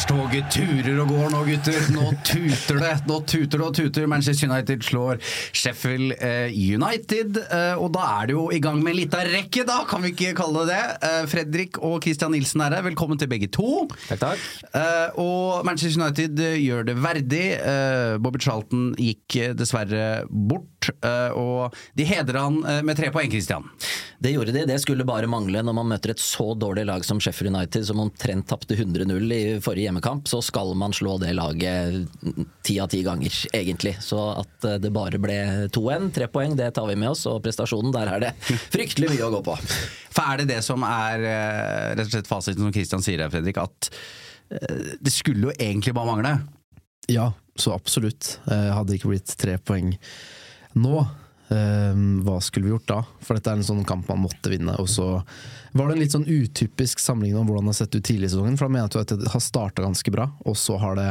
Seierstoget turer og går nå, gutter. Nå tuter det. Nå tuter det og tuter. Manchester United slår Sheffield eh, United. Eh, og da er det jo i gang med en lita rekke, da, kan vi ikke kalle det det. Eh, Fredrik og Christian Nilsen er her. Velkommen til begge to. Takk, takk. Og Manchester United gjør det verdig. Bobby Charlton gikk dessverre bort, og de hedrer han eh, med tre poeng, Christian. Det gjorde de. Det skulle bare mangle når man møter et så dårlig lag som Sheffield United, som omtrent tapte 100-0 i forrige hjemmekamp. Så skal man slå det laget ti av ti ganger, egentlig. Så at eh, det bare ble 2-1, tre poeng, det tar vi med oss. Og prestasjonen, der er det fryktelig mye å gå på. For er det det som er eh, rett og slett fasiten som Christian sier her, Fredrik, at eh, det skulle jo egentlig bare mangle? Ja, så absolutt. Eh, hadde det ikke blitt tre poeng nå, eh, hva skulle vi gjort da? For dette er en sånn kamp man måtte vinne. Og så var det en litt sånn utypisk sammenligning om hvordan det har sett ut tidlig i sesongen. For da mener jeg at det har starta ganske bra, og så har det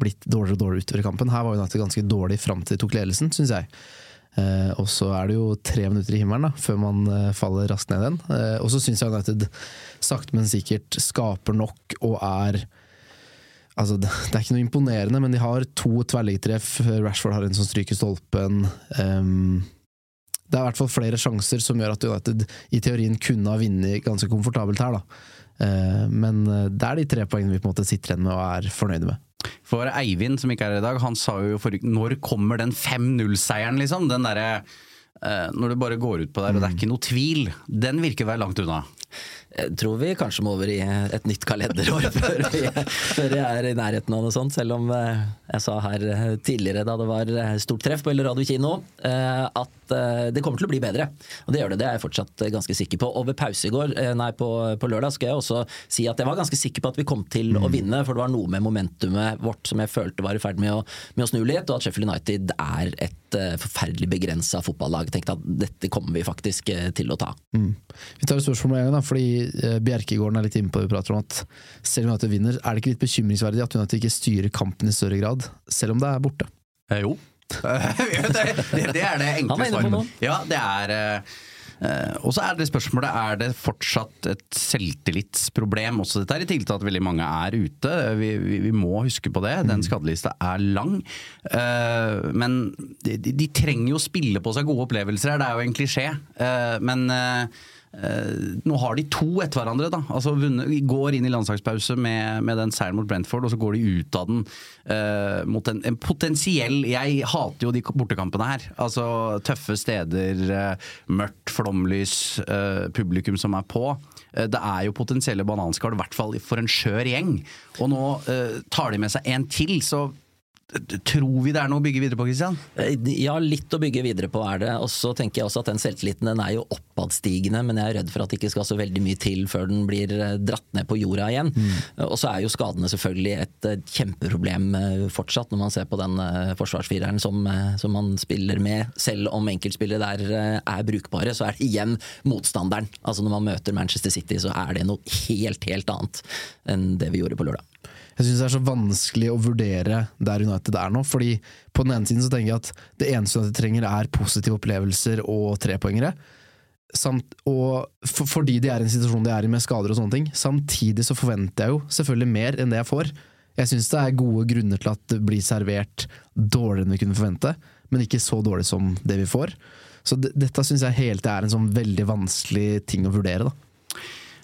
blitt dårligere og dårligere utover kampen. Her var United ganske dårlig fram til de tok ledelsen, syns jeg. Eh, og så er det jo tre minutter i himmelen da, før man eh, faller raskt ned igjen. Eh, og så syns jeg United sakte, men sikkert skaper nok og er Altså, det, er ikke noe imponerende, men de har to tverrliggertreff. Rashford har en som stryker stolpen. Um, det er i hvert fall flere sjanser som gjør at United i teorien kunne ha vunnet ganske komfortabelt her. Eh, men det er de tre poengene vi på en måte sitter igjen med og er fornøyde med. For Eivind, som ikke er her i dag, han sa jo forrige Når kommer den 5-0-seieren, liksom? Den derre uh, Når du bare går ut på der, og det er ikke noe tvil. Den virker å være langt unna. Jeg tror vi kanskje må over i et nytt kalenderår før, vi, før vi er i nærheten av noe sånt. Selv om eh, jeg sa her eh, tidligere da det var eh, stort treff på Radio kino, at det kommer til å bli bedre. Og det gjør det. Det er jeg fortsatt ganske sikker på. Og ved pause i går, nei på, på lørdag, skal jeg også si at jeg var ganske sikker på at vi kom til å vinne. For det var noe med momentumet vårt som jeg følte var i ferd med å, med å snu litt. Og at Sheffield United er et forferdelig begrensa fotballag. Tenkte at dette kommer vi faktisk til å ta. Mm. Vi tar et spørsmål med en gang, da, fordi Bjerkegården er litt inne på det vi prater om at selv om United vinner, er det ikke litt bekymringsverdig at United ikke styrer kampen i større grad, selv om det er borte? Eh, jo. det, det, det, er det enkle svaret. Ja, det er Uh, og så er det spørsmålet er det fortsatt et selvtillitsproblem også dette er i tillegg til at veldig mange er ute. Vi, vi, vi må huske på det. Den skadelista er lang. Uh, men de, de, trenger jo å spille på seg gode opplevelser her, det er jo en klisjé. Uh, men nå har de to etter hverandre. da Altså vunnet, Går inn i landslagspause med, med den seieren mot Brentford, og så går de ut av den uh, mot en, en, potensiell Jeg hater jo de bortekampene her. Altså Tøffe steder, uh, mørkt flomlys, publikum som er på. Det er jo potensielle bananskall, i hvert fall for en skjør gjeng. Og nå tar de med seg en til, så Tror vi det er noe å bygge videre på, Kristian? Ja, litt å bygge videre på er det. Og så tenker jeg også at den selvtilliten den er jo oppadstigende, men jeg er redd for at det ikke skal så veldig mye til før den blir dratt ned på jorda igjen. Mm. Og så er jo skadene selvfølgelig et kjempeproblem fortsatt, når man ser på den forsvarsfireren som, som man spiller med. Selv om enkeltspillere der er brukbare, så er det igjen motstanderen. Altså når man møter Manchester City, så er det noe helt, helt annet enn det vi gjorde på lørdag. Jeg syns det er så vanskelig å vurdere der United er nå. fordi På den ene siden så tenker jeg at det eneste United trenger er positive opplevelser og trepoengere. samt, og for, fordi de er i en situasjon de er i med skader og sånne ting. Samtidig så forventer jeg jo selvfølgelig mer enn det jeg får. Jeg syns det er gode grunner til at det blir servert dårligere enn vi kunne forvente, men ikke så dårlig som det vi får. Så dette syns jeg helt er en sånn veldig vanskelig ting å vurdere. da.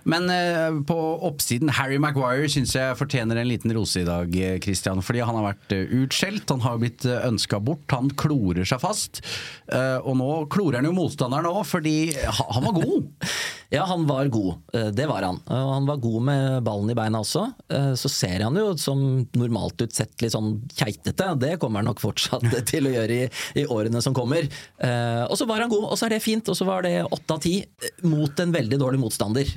Men eh, på oppsiden, Harry Maguire syns jeg fortjener en liten rose i dag, eh, Christian. Fordi han har vært eh, utskjelt, han har blitt ønska bort, han klorer seg fast. Og nå klorer han jo motstanderen òg, fordi han var god. ja, han var god. Det var han. Og han var god med ballen i beina også. Så ser han jo som normalt ut sett litt sånn keitete. Det kommer han nok fortsatt til å gjøre i, i årene som kommer. Og så var han god, og så er det fint. Og så var det åtte av ti mot en veldig dårlig motstander.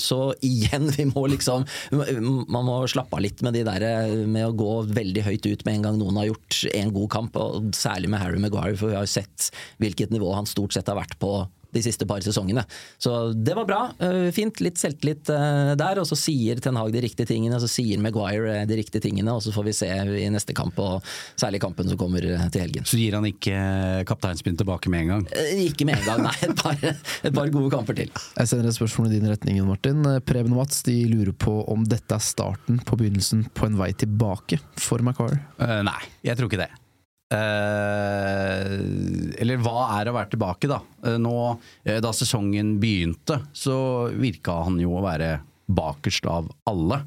Så igjen, vi må liksom Man må slappe av litt med de der med å gå veldig høyt ut med en gang noen har gjort en god kamp, og særlig med Harry Maguire, for vi har jo sett hvilket nivå han stort sett har vært på de siste par sesongene. Så det var bra. Eh, fint. Litt selvtillit eh, der. Og så sier Ten Hag de riktige tingene, og så sier Maguire eh, de riktige tingene. Og så får vi se i neste kamp, og særlig kampen som kommer til helgen. Så gir han ikke kapteinspinn tilbake med en gang? Ikke med en gang, nei. Et par, et par gode kamper til. Jeg sender et spørsmål i din retning, Martin. Preben og Mats de lurer på om dette er starten på begynnelsen på en vei tilbake for Maguire? Uh, nei, jeg tror ikke det. Eh, eller hva er å være tilbake, da? Eh, nå, eh, da sesongen begynte, så virka han jo å være bakerst av alle.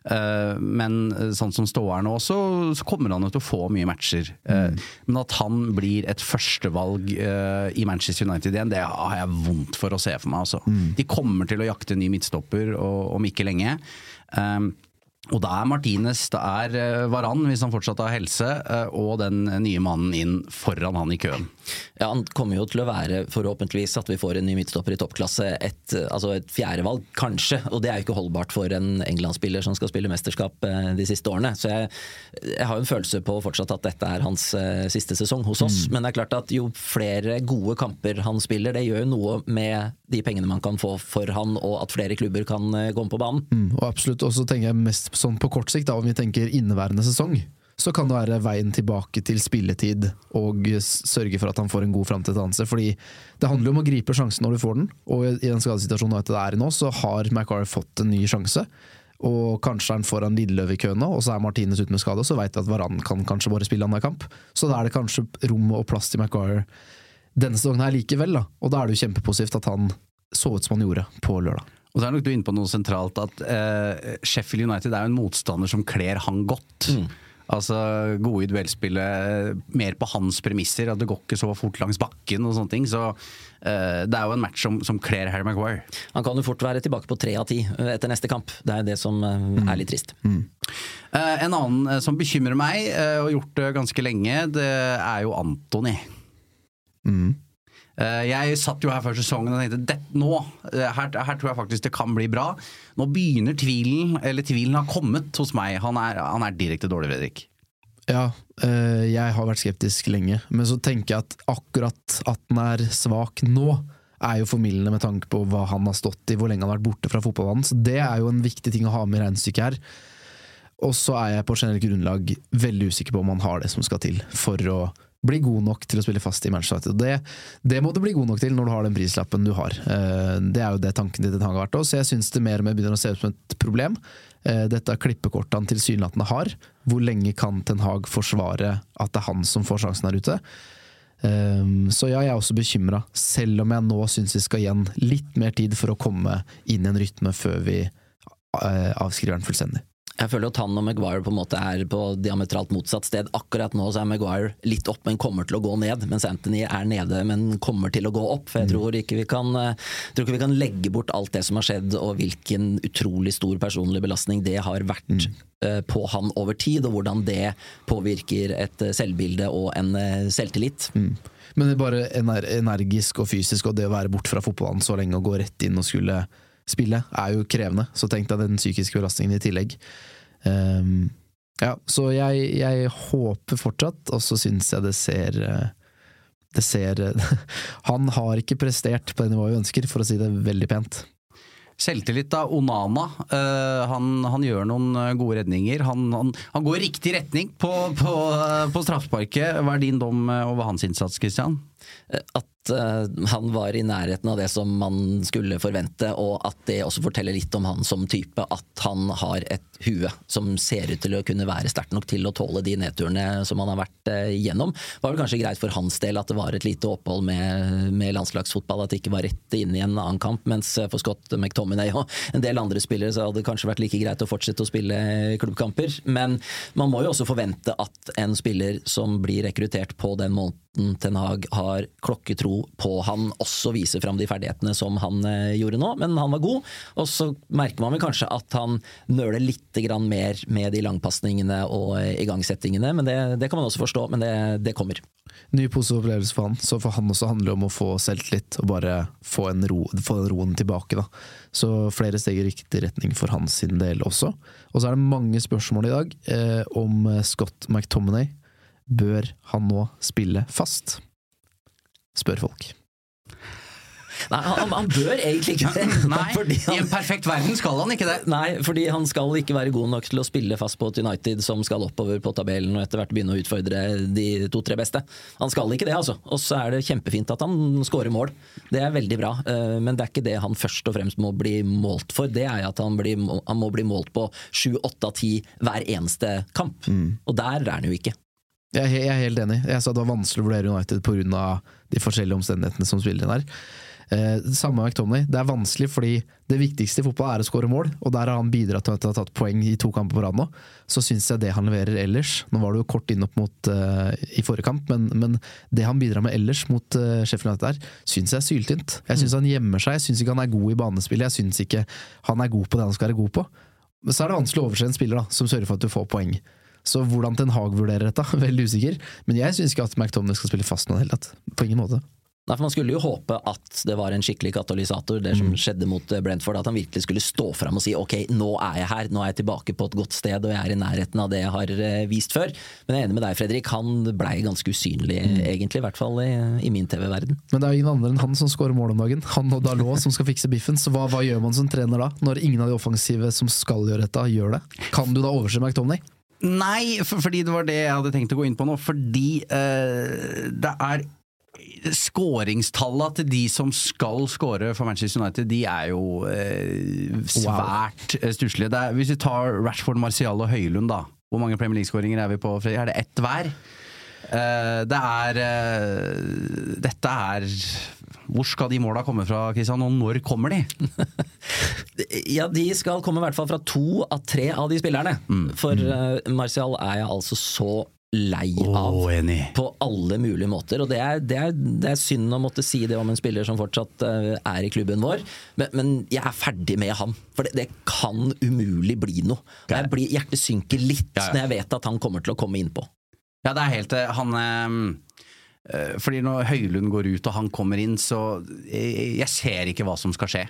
Men sånn som ståa er nå, så, så, kommer han jo til å få mye matcher. Mm. Men at han blir et førstevalg i Manchester United igjen, det har jeg vondt for å se for meg. Altså. Mm. De kommer til å jakte en ny midtstopper om ikke lenge. Og da er Martinez, det er eh, Varan, hvis han fortsatt har helse, eh, og den nye mannen inn foran han i køen. Ja, Han kommer jo til å være, forhåpentligvis, at vi får en ny midtstopper i toppklasse. Et, altså et fjerdevalg, kanskje. Og det er jo ikke holdbart for en England-spiller som skal spille mesterskap eh, de siste årene. Så jeg, jeg har jo en følelse på fortsatt at dette er hans siste sesong hos oss. Mm. Men det er klart at jo flere gode kamper han spiller, det gjør jo noe med de pengene man kan få for han, og at flere klubber kan gå på banen. Mm, og absolutt. Og så tenker jeg mest sånn på kort sikt, da, om vi tenker inneværende sesong, så kan det være veien tilbake til spilletid og sørge for at han får en god framtidsdannelse. Fordi det handler om å gripe sjansen når du får den, og i den skadesituasjonen det er i nå, så har Macar fått en ny sjanse. Og kanskje er han foran Lilleløv i køen nå, og så er Martinez ute med skade, og så veit vi at Varan kan kanskje bare spille annen kamp. Så da er det kanskje rom og plass til McGuire denne sesongen her likevel, da. Og da er det jo kjempepositivt at han så ut som han gjorde på lørdag. Og så er nok du inne på noe sentralt, at uh, Sheffield United er jo en motstander som kler han godt. Mm. Altså Gode i duellspillet, mer på hans premisser. At det går ikke så fort langs bakken og sånne ting. Så uh, det er jo en match som, som kler Harry Maguire. Han kan jo fort være tilbake på tre av ti eh, etter neste kamp. Det er det som uh, er litt trist. Mm. Uh, en annen som bekymrer meg, og gjort det ganske lenge, det er jo Antony. Mm. Eh, jeg satt jo her før sesongen og tenkte nå, eh, her, her, tror jeg faktisk det kan bli bra. Nå begynner tvilen, eller tvilen har kommet hos meg. Han er, han er direkte dårlig, Fredrik. Ja, eh, jeg har vært skeptisk lenge, men så tenker jeg at akkurat at den er svak nå, er jo formildende med tanke på hva han har stått i, hvor lenge han har vært borte fra fotballbanen. Så det er jo en viktig ting å ha med i regnestykket her. Og så er jeg på generelt grunnlag veldig usikker på om han har det som skal til for å bli god nok til å spille fast i Manchester United. Det, det, må du bli god nok til når du har den prislappen du har. Eh, det er jo det tanken til Ten Hag har vært. Så jeg syns det mer og mer begynner å se ut som et problem. Eh, dette klippekortet han tilsynelatende har. Hvor lenge kan Ten Hag forsvare at det er han som får sjansen her ute? Eh, så ja, jeg er også bekymra, selv om jeg nå syns vi skal igjen litt mer tid for å komme inn i en rytme før vi avskriver den fullstendig. Jeg føler at han og Maguire på en måte er på diametralt motsatt sted. Akkurat nå så er Maguire litt opp, men kommer til å gå ned. Mens Anthony er nede, men kommer til å gå opp. For jeg mm. tror ikke vi kan, tror ikke vi kan legge bort alt det som har skjedd, og hvilken utrolig stor personlig belastning det har vært mm. Eh, på han over tid, og hvordan det påvirker et eh, selvbilde og en eh, selvtillit. Mm. Men bare energisk og fysisk, og det å være borte fra fotballen så lenge og gå rett inn og skulle spille, er jo krevende. Så tenk deg den psykiske belastningen i tillegg. Um, ja, så jeg, jeg, håper fortsatt, og så syns jeg det ser eh, Det ser Han har ikke prestert på det nivået vi ønsker, for å si det veldig pent. Selvtillit av Onana. Uh, han, han, gjør noen eh, gode redninger. Han, han, han går i riktig retning på, på, på straffesparket. Hva er din dom over hans innsats, Christian? At uh, han var i nærheten av det som man skulle forvente, og at det også forteller litt om han som type. At han har et hue som ser ut til å kunne være sterkt nok til å tåle de nedturene som han har vært uh, igjennom. Det var vel kanskje greit for hans del at det var et lite opphold med, med landslagsfotball, at det ikke var rett inn i en annen kamp. Mens for Scott McTominay og en del andre spillere så hadde det kanskje vært like greit å fortsette å spille klubbkamper. Men man må jo også forvente at en spiller som blir rekruttert på den måten Ten Hag har klokketro på han, også viser fram de ferdighetene som han eh, gjorde nå. Men han var god, og så merker man vel kanskje at han nøler litt mer med de langpasningene og eh, igangsettingene. Men det, det, kan man også forstå, men det, det kommer. Ny positiv opplevelse for han, så for han også handler det om å få selvtillit og bare få, ro, få den roen tilbake. da. Så flere steg i riktig retning for hans del også. Og så er det mange spørsmål i dag eh, om Scott McTominay Bør han nå spille fast? Spør folk. Nei, han, han, bør egentlig ikke det. Nei, han, I en perfekt verden skal han ikke det. Nei, fordi han skal ikke være god nok til å spille fast på et United, som skal oppover på tabellen og etter hvert begynne å utfordre de to-tre beste. Han skal ikke det, altså. Og så er det kjempefint at han skårer mål. Det er veldig bra. Eh, men det er ikke det han først og fremst må bli målt for. Det er at han, blir, han må bli målt på sju, åtte av ti hver eneste kamp. Mm. Og der er han jo ikke. Jeg er, jeg er helt enig. Jeg sa det var vanskelig å vurdere United pga. de forskjellige omstendighetene som spiller der. Eh, samme med McTomney. Det er vanskelig fordi det viktigste i fotball er å skåre mål, og der har han bidratt til at han har tatt poeng i to kamper på rad nå. Så syns jeg det han leverer ellers Nå var det jo kort inn opp mot uh, i forrige kamp, men, men, det han bidrar med ellers mot uh, Sheffield United der, syns jeg er syltynt. Jeg syns han gjemmer seg, jeg syns ikke han er god i banespillet, jeg syns ikke han er god på det han skal være god på. Men så er det vanskelig å overse en spiller da, som sørger for at du får poeng. Så hvordan Ten Hag vurderer dette, veldig usikker. Men jeg syns ikke at McTomney skal spille fast nå i det hele tatt. På ingen måte. Nei, for Man skulle jo håpe at det var en skikkelig katalysator, det som mm. skjedde mot eh, Brentford. At han virkelig skulle stå fram og si ok, nå er jeg her, nå er jeg tilbake på et godt sted og jeg er i nærheten av det jeg har eh, vist før. Men jeg er enig med deg, Fredrik. Han blei ganske usynlig, mm. egentlig. I hvert fall i, i min TV-verden. Men det er jo ingen andre enn han som skårer mål om dagen. Han og Dalot som skal fikse biffen. Så hva, hva, gjør man som trener da? Når ingen av de offensive som skal gjøre dette, gjør det? Kan du da overse McTomney? Nei, for, fordi det var det jeg hadde tenkt å gå inn på nå. Fordi uh, det er Skåringstallene til de som skal skåre for Manchester United, de er jo eh, svært wow. Eh, stusslige. Hvis vi tar Rashford, Marcial og Høylund, da. Hvor mange Premier League-skåringer er vi på? Er det ett hver? Eh, det er Dette er hvor skal de måla komme fra, Kristian, og når kommer de? ja, De skal komme i hvert fall fra to av tre av de spillerne. Mm. For uh, Martial er jeg altså så lei av oh, på alle mulige måter. Og det er, det, er, det er, synd å måtte si det om en spiller som fortsatt uh, er i klubben vår, men, men, jeg er ferdig med han. For det, det kan umulig bli noe. Jeg blir, hjertet synker litt ja, ja. når jeg vet at han kommer til å komme innpå. Ja, det er helt eh, Han Eh, fordi når Høylund går ut og han kommer inn, så jeg, jeg ser ikke hva som skal skje.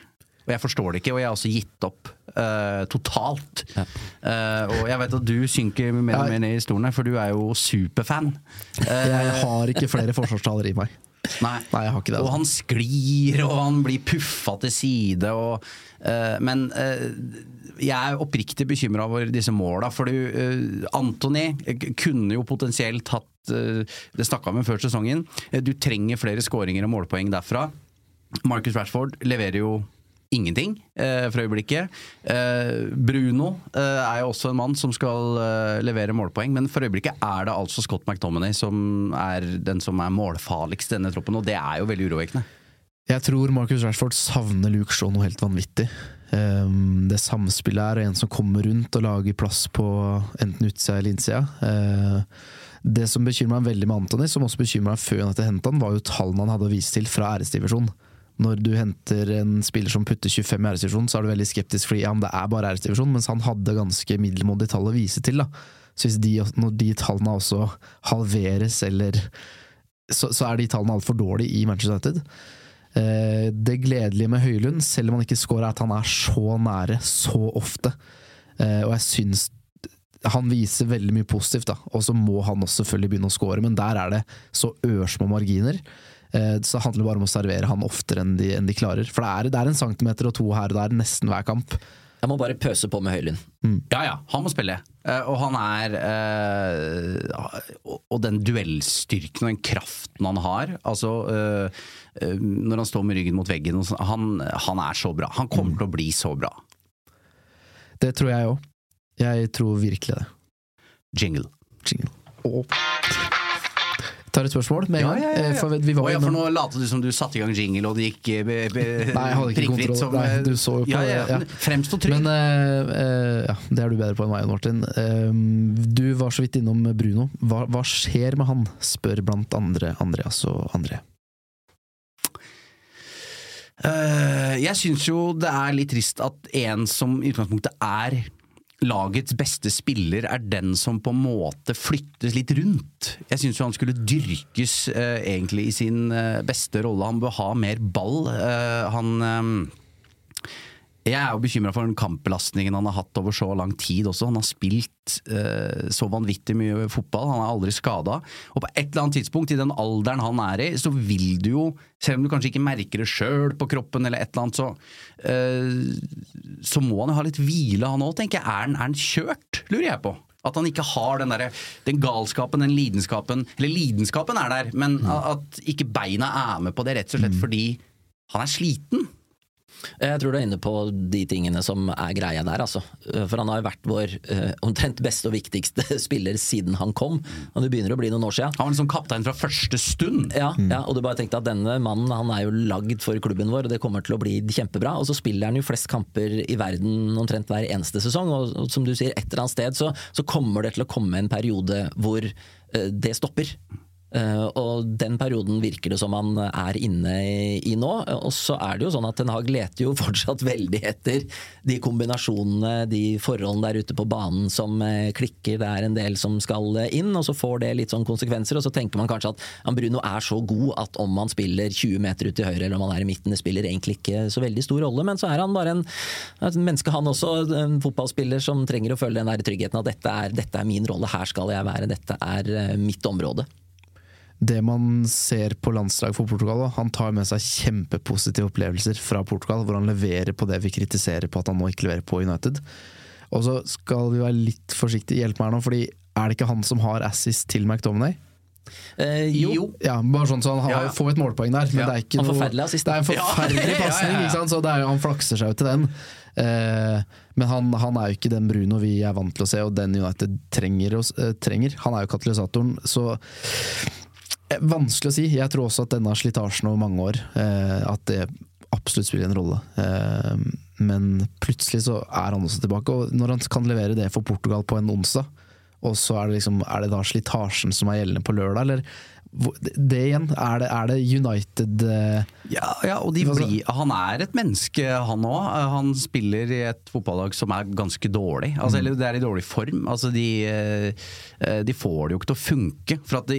Og jeg forstår det ikke, og jeg har også gitt opp uh, totalt. Ja. Uh, og jeg vet at du synker mer og mer ned i stolen, for du er jo superfan. Uh, jeg har ikke flere forsvarstaler i meg. Nei. Nei, jeg har ikke det. Og han sklir, og han blir puffa til side. Og, men jeg er oppriktig bekymra over disse måla. For du, Antony kunne jo potensielt hatt Eh, det snakka vi om før sesongen. Eh, du trenger flere skåringer og målpoeng derfra. Marcus Rashford leverer jo ingenting eh, for øyeblikket. Eh, Bruno eh, er jo også en mann som skal eh, levere målpoeng, men for øyeblikket er det altså Scott McTominay som er den som er målfarligst i denne troppen, og det er jo veldig urovekkende. Jeg tror Marcus Rashford savner Luke Shaw noe helt vanvittig. Um, det samspillet er en som kommer rundt og lager plass på enten utsida eller innsida. Uh, det som bekymra meg veldig med Antony, som også bekymra meg før hadde hentet han, var jo tallene han hadde å vise til fra æresdivisjon. Når du henter en spiller som putter 25 i æresdivisjon, så er du veldig skeptisk fordi ja, det er bare æresdivisjon, mens han hadde ganske middelmådige tall å vise til. da. Så hvis de, når de tallene også halveres, eller så, så er de tallene altfor dårlige i Manchester United. Eh, det gledelige med Høylund, selv om han ikke scorer, er at han er så nære så ofte. Eh, og jeg syns han viser veldig mye positivt, da. og så må han også selvfølgelig begynne å score, men der er det så ørsmå marginer. Eh, så det handler bare om å servere han oftere enn de, enn de klarer. For det er, det er, en centimeter og to her og der nesten hver kamp. Jeg må bare pøse på med Høylund. Mm. Ja ja, han må spille. Uh, og han er uh, Og den duellstyrken og den kraften han har. Altså Når han står med ryggen mot veggen han, han, er så bra. Han kommer mm. til å bli så bra. Det tror jeg òg. Jeg tror virkelig det. Jingle. Jingle. Oh tar et spørsmål med en gang. Ja, ja, ja. For, vi var oh, for nå lot du som du satte i gang jingle, og det gikk be, eh, be, Nei, jeg hadde ikke kontroll. Som, Nei, du så jo på ja, ja, ja. Fremstå trygg. Men uh, uh, ja, det er du bedre på enn meg, Martin. Uh, du var så vidt innom Bruno. Hva, hva, skjer med han? spør blant andre Andreas og André. jeg syns jo det er litt trist at en som i utgangspunktet er lagets beste spiller er den som på en måte flyttes litt rundt. Jeg syns jo han skulle dyrkes eh, egentlig i sin eh, beste rolle. Han bør ha mer ball. Eh, han eh, jeg er jo bekymra for den kampbelastningen han har hatt over så lang tid også. Han har spilt eh, så vanvittig mye fotball, han er aldri skada. Og på et eller annet tidspunkt, i den alderen han er i, så vil du jo, selv om du kanskje ikke merker det sjøl på kroppen eller et eller annet, så, eh, så må han jo ha litt hvile han òg, tenker jeg. Er han, er han kjørt, lurer jeg på. At han ikke har den, der, den galskapen, den lidenskapen Eller lidenskapen er der, men mm. at ikke beina er med på det, rett og slett mm. fordi han er sliten. Jeg tror du er inne på de tingene som er greia der, altså. For han har vært vår uh, omtrent beste og viktigste spiller siden han kom. Og det begynner å bli noen år siden. Han var liksom kaptein fra første stund. Ja, mm. ja, og du bare tenkte at denne mannen han er jo lagd for klubben vår, og det kommer til å bli kjempebra. Og så spiller han jo flest kamper i verden omtrent hver eneste sesong, og, og som du sier, et eller annet sted så, så kommer det til å komme en periode hvor uh, det stopper. Uh, og den perioden virker det som han er inne i, nå. Og så er det jo sånn at Ten Hag leter jo fortsatt veldig etter de kombinasjonene, de forholdene der ute på banen som uh, klikker. Det er en del som skal inn, og så får det litt sånn konsekvenser. Og så tenker man kanskje at Bruno er så god at om han spiller 20 meter ut til høyre eller om han er i midten, det spiller egentlig ikke så veldig stor rolle. Men så er han bare en, en menneske, han også. En fotballspiller som trenger å føle den der tryggheten at dette er, dette er min rolle, her skal jeg være, dette er mitt område det man ser på landslag for Portugal, han tar med seg kjempepositive opplevelser fra Portugal, hvor han leverer på det vi kritiserer på at han nå ikke leverer på United. Og så skal vi være litt forsiktige, hjelp meg her nå, fordi er det ikke han som har assist til McDominay? Eh, jo. Ja, bare sånn så Han har, ja. får et målpoeng der, men ja. det er ikke noe Det er en forferdelig pasning, så er, han flakser seg ut til den. Eh, men han, han, er jo ikke den Bruno vi er vant til å se, og den United trenger. Eh, trenger. Han er jo katalysatoren, så vanskelig å si. Jeg tror også at denne slitasjen over mange år, eh, at det absolutt spiller en rolle. Eh, men plutselig så er han også tilbake, og når han kan levere det for Portugal på en onsdag, og så er det, liksom, er det da slitasjen som er gjeldende på lørdag, eller det igjen, er det, er det United ja, ja, og blir, han er et menneske, han òg. Han spiller i et fotballag som er ganske dårlig. Altså, mm. Eller det er i dårlig form. Altså, de, de, får det jo ikke til å funke. For at det,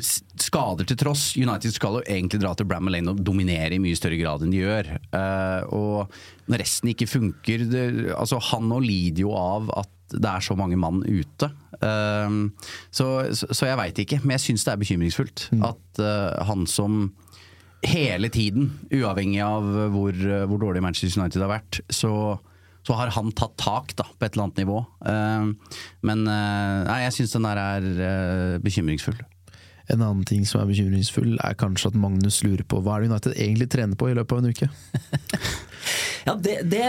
skader til tross, United skal jo egentlig dra til Bramall Lane og dominere i mye større grad enn de gjør. Uh, og når resten ikke funker det, altså Han nå lider jo av at det er så mange mann ute. Uh, så, så, så, jeg veit ikke, men jeg syns det er bekymringsfullt mm. at uh, han som hele tiden, uavhengig av hvor, hvor, dårlig Manchester United har vært, så, så har han tatt tak da, på et eller annet nivå. men nei, jeg syns den der er bekymringsfull. En annen ting som er bekymringsfull, er kanskje at Magnus lurer på hva er det United egentlig trener på i løpet av en uke? ja, det, det,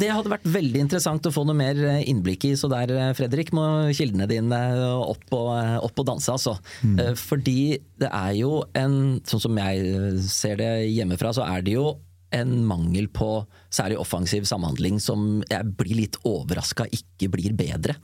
det, hadde vært veldig interessant å få noe mer innblikk i. Så der, Fredrik, må kildene dine opp og, opp og danse, altså. Mm. Eh, fordi det er jo en Sånn som jeg ser det hjemmefra, så er det jo en mangel på særlig offensiv samhandling som jeg blir litt overraska ikke blir bedre.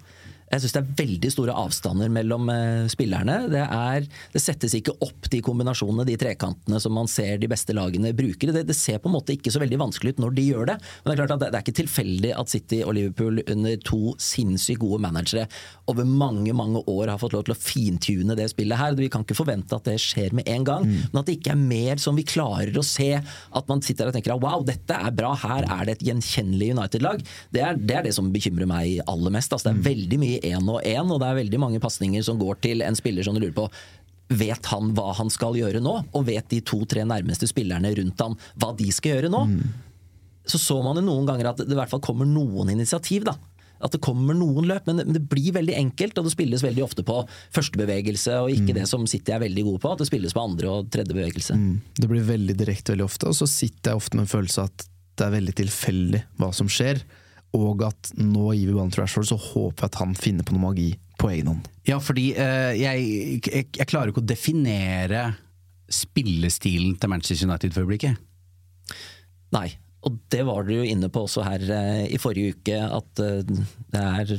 Jeg syns det er veldig store avstander mellom eh, spillerne. Det, er, det, settes ikke opp de kombinasjonene, de trekantene som man ser de beste lagene bruker. Det, det, ser på en måte ikke så veldig vanskelig ut når de gjør det. Men det er klart at det, det er ikke tilfeldig at City og Liverpool under to sinnssykt gode managere over mange mange år har fått lov til å fintune det spillet her. Vi kan ikke forvente at det skjer med en gang, mm. men at det ikke er mer som vi klarer å se. At man sitter og tenker wow, dette er bra, her er det et gjenkjennelig United-lag. Det, det, er det som bekymrer meg aller mest. Altså, det er mm. veldig mye én og én, og det er veldig mange pasninger som går til en spiller som du lurer på Vet han hva han skal gjøre nå? Og vet de to-tre nærmeste spillerne rundt ham hva de skal gjøre nå? Mm. så så man jo noen ganger at det i hvert fall kommer noen initiativ. da at det kommer noen løp, men det, blir veldig enkelt, og det spilles veldig ofte på første bevegelse, og ikke mm. det som City er veldig gode på, at det spilles på andre og tredje bevegelse. Mm. Det blir veldig direkte veldig ofte, og så sitter jeg ofte med en følelse av at det er veldig tilfeldig hva som skjer, og at nå gir vi ballen til Rashford, så håper jeg at han finner på noe magi på egen hånd. Ja, fordi eh, jeg, jeg, jeg, klarer ikke å definere spillestilen til Manchester United for øyeblikket. Nei, og det var dere jo inne på også her eh, i forrige uke, at eh, det er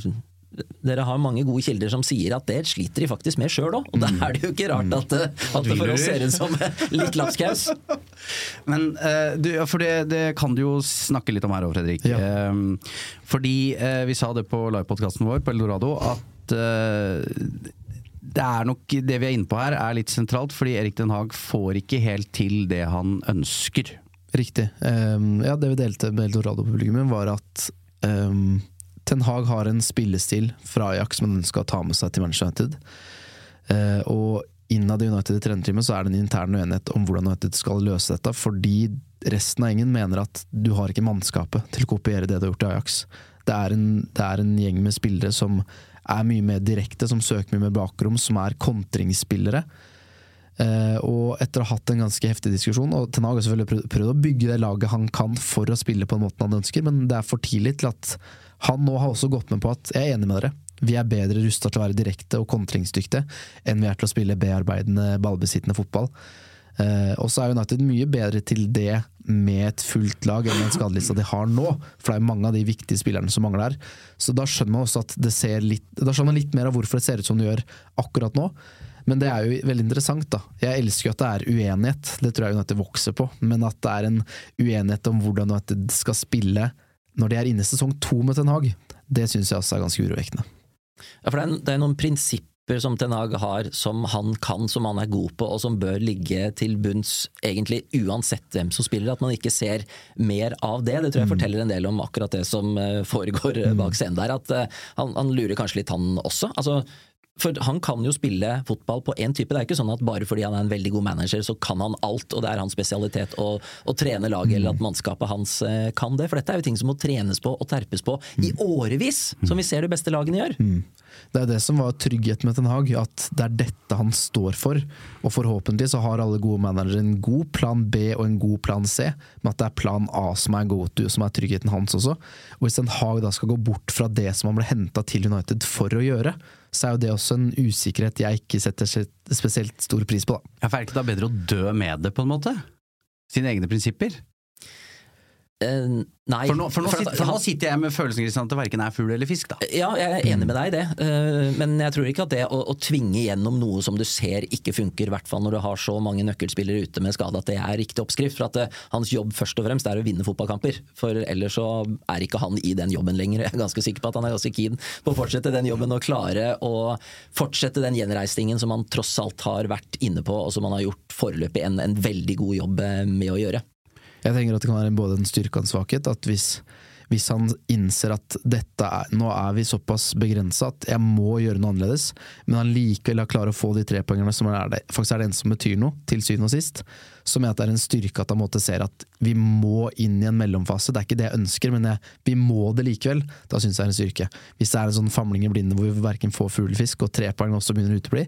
dere har mange gode kilder som sier at det sliter de faktisk med sjøl òg. Og da er det jo ikke rart at, eh, at det for oss ser ut som litt lapskaus. Men du, for det, det, kan du jo snakke litt om her òg, Fredrik. Ja. Ehm, fordi vi sa det på livepodkasten vår på Eldorado at det er nok det vi er inne på her er litt sentralt, fordi Erik Den Haag får ikke helt til det han ønsker. Riktig. Um, ja, det vi delte med Eldorado-publikummet, var at um, Ten Hag har en spillestil fra Ajax som han ønsker å ta med seg til Manchester United. Uh, og innad i United i trenerteamet så er det en intern uenighet om hvordan United skal løse dette, fordi resten av gjengen mener at du har ikke mannskapet til å kopiere det du har gjort i Ajax. Det er en, det er en gjeng med spillere som er mye mer direkte, som søker mye mer bakrom, som er kontringsspillere. Uh, og etter å ha hatt en ganske heftig diskusjon, og Ten Hag har selvfølgelig prøvd, å bygge det laget han kan for å spille på den måten han ønsker, men det er for tidlig til at han nå har også gått med på at jeg er enig med dere. Vi er bedre rusta til å være direkte og kontringsdyktige enn vi er til å spille bearbeidende, ballbesittende fotball. Uh, og så er United mye bedre til det med et fullt lag enn den skadelista de har nå. For det er mange av de viktige spillerne som mangler her. Så da skjønner man også at det ser litt Da skjønner man litt mer av hvorfor det ser ut som det gjør akkurat nå. Men det er jo veldig interessant, da. Jeg elsker jo at det er uenighet, det tror jeg United vokser på. Men at det er en uenighet om hvordan United skal spille når de er inne i sesong to med Ten Hag, det syns jeg også er ganske urovekkende. Ja, for det er, det er noen prinsipper som Ten Hag har, som han kan, som han er god på, og som bør ligge til bunns egentlig uansett hvem som spiller. At man ikke ser mer av det. Det tror jeg mm. forteller en del om akkurat det som eh, foregår mm. bak scenen der. At uh, han, han, lurer kanskje litt, han også. Altså, for han kan jo spille fotball på én type. Det er ikke sånn at bare fordi han er en veldig god manager, så kan han alt, og det er hans spesialitet å, å trene laget, eller at mannskapet hans eh, kan det. For dette er jo ting som må trenes på og terpes på i årevis, som vi ser de beste lagene gjør. Mm. Det er det som var tryggheten med Ten Hag, at det er dette han står for. Og forhåpentlig så har alle gode managere en god plan B og en god plan C, men at det er plan A som er go to, som er tryggheten hans også. Og hvis Ten Hag da skal gå bort fra det som han ble henta til United for å gjøre, så er jo det også en usikkerhet jeg ikke setter spesielt stor pris på. Da. Ja, for Er det ikke da bedre å dø med det, på en måte? Sine egne prinsipper? Uh, nei. For nå, for, nå, for, for nå, sitter jeg med følelsen at det verken er fugl eller fisk, da. Ja, jeg er enig med deg i det. Uh, men jeg tror ikke at det å, å, tvinge gjennom noe som du ser ikke funker, i hvert fall når du har så mange nøkkelspillere ute med skade, at det er riktig oppskrift. For at det, uh, hans jobb først og fremst er å vinne fotballkamper. For ellers så er ikke han i den jobben lenger. Jeg er ganske sikker på at han er ganske keen på å fortsette den jobben og klare å fortsette den gjenreisningen som han tross alt har vært inne på, og som han har gjort foreløpig en, en veldig god jobb med å gjøre. Jeg tenker at det kan være både en styrke og en svakhet. at hvis, hvis han innser at dette er, nå er vi såpass begrensa at jeg må gjøre noe annerledes, men han likevel har klart å få de tre poengene som er det, faktisk er det eneste som betyr noe, til syvende og sist, så mener jeg at det er en styrke at han måtte ser at vi må inn i en mellomfase. Det er ikke det jeg ønsker, men jeg, vi må det likevel. Da syns jeg det er en styrke. Hvis det er en sånn famling i blinde hvor vi verken får fuglefisk og tre poeng også begynner å utebli,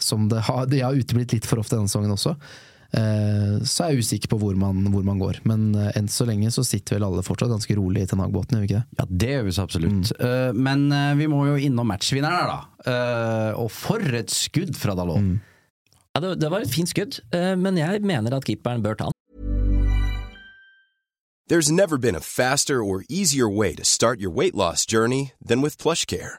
som det har, de har uteblitt litt for ofte denne sesongen også, så er jeg usikker på hvor man, hvor man går. Men eh, enn så lenge så sitter vel alle fortsatt ganske rolig i Ten Hag-båten, gjør vi ikke det? Ja, det gjør vi så absolutt. Mm. Uh, men uh, vi må jo innom matchvinneren her, da. Uh, og for et skudd fra Dalot! Mm. Ja, det, det, var et fint skudd, men jeg mener at keeperen bør ta den. There's never been a faster or easier way to start your weight loss journey than with PlushCare.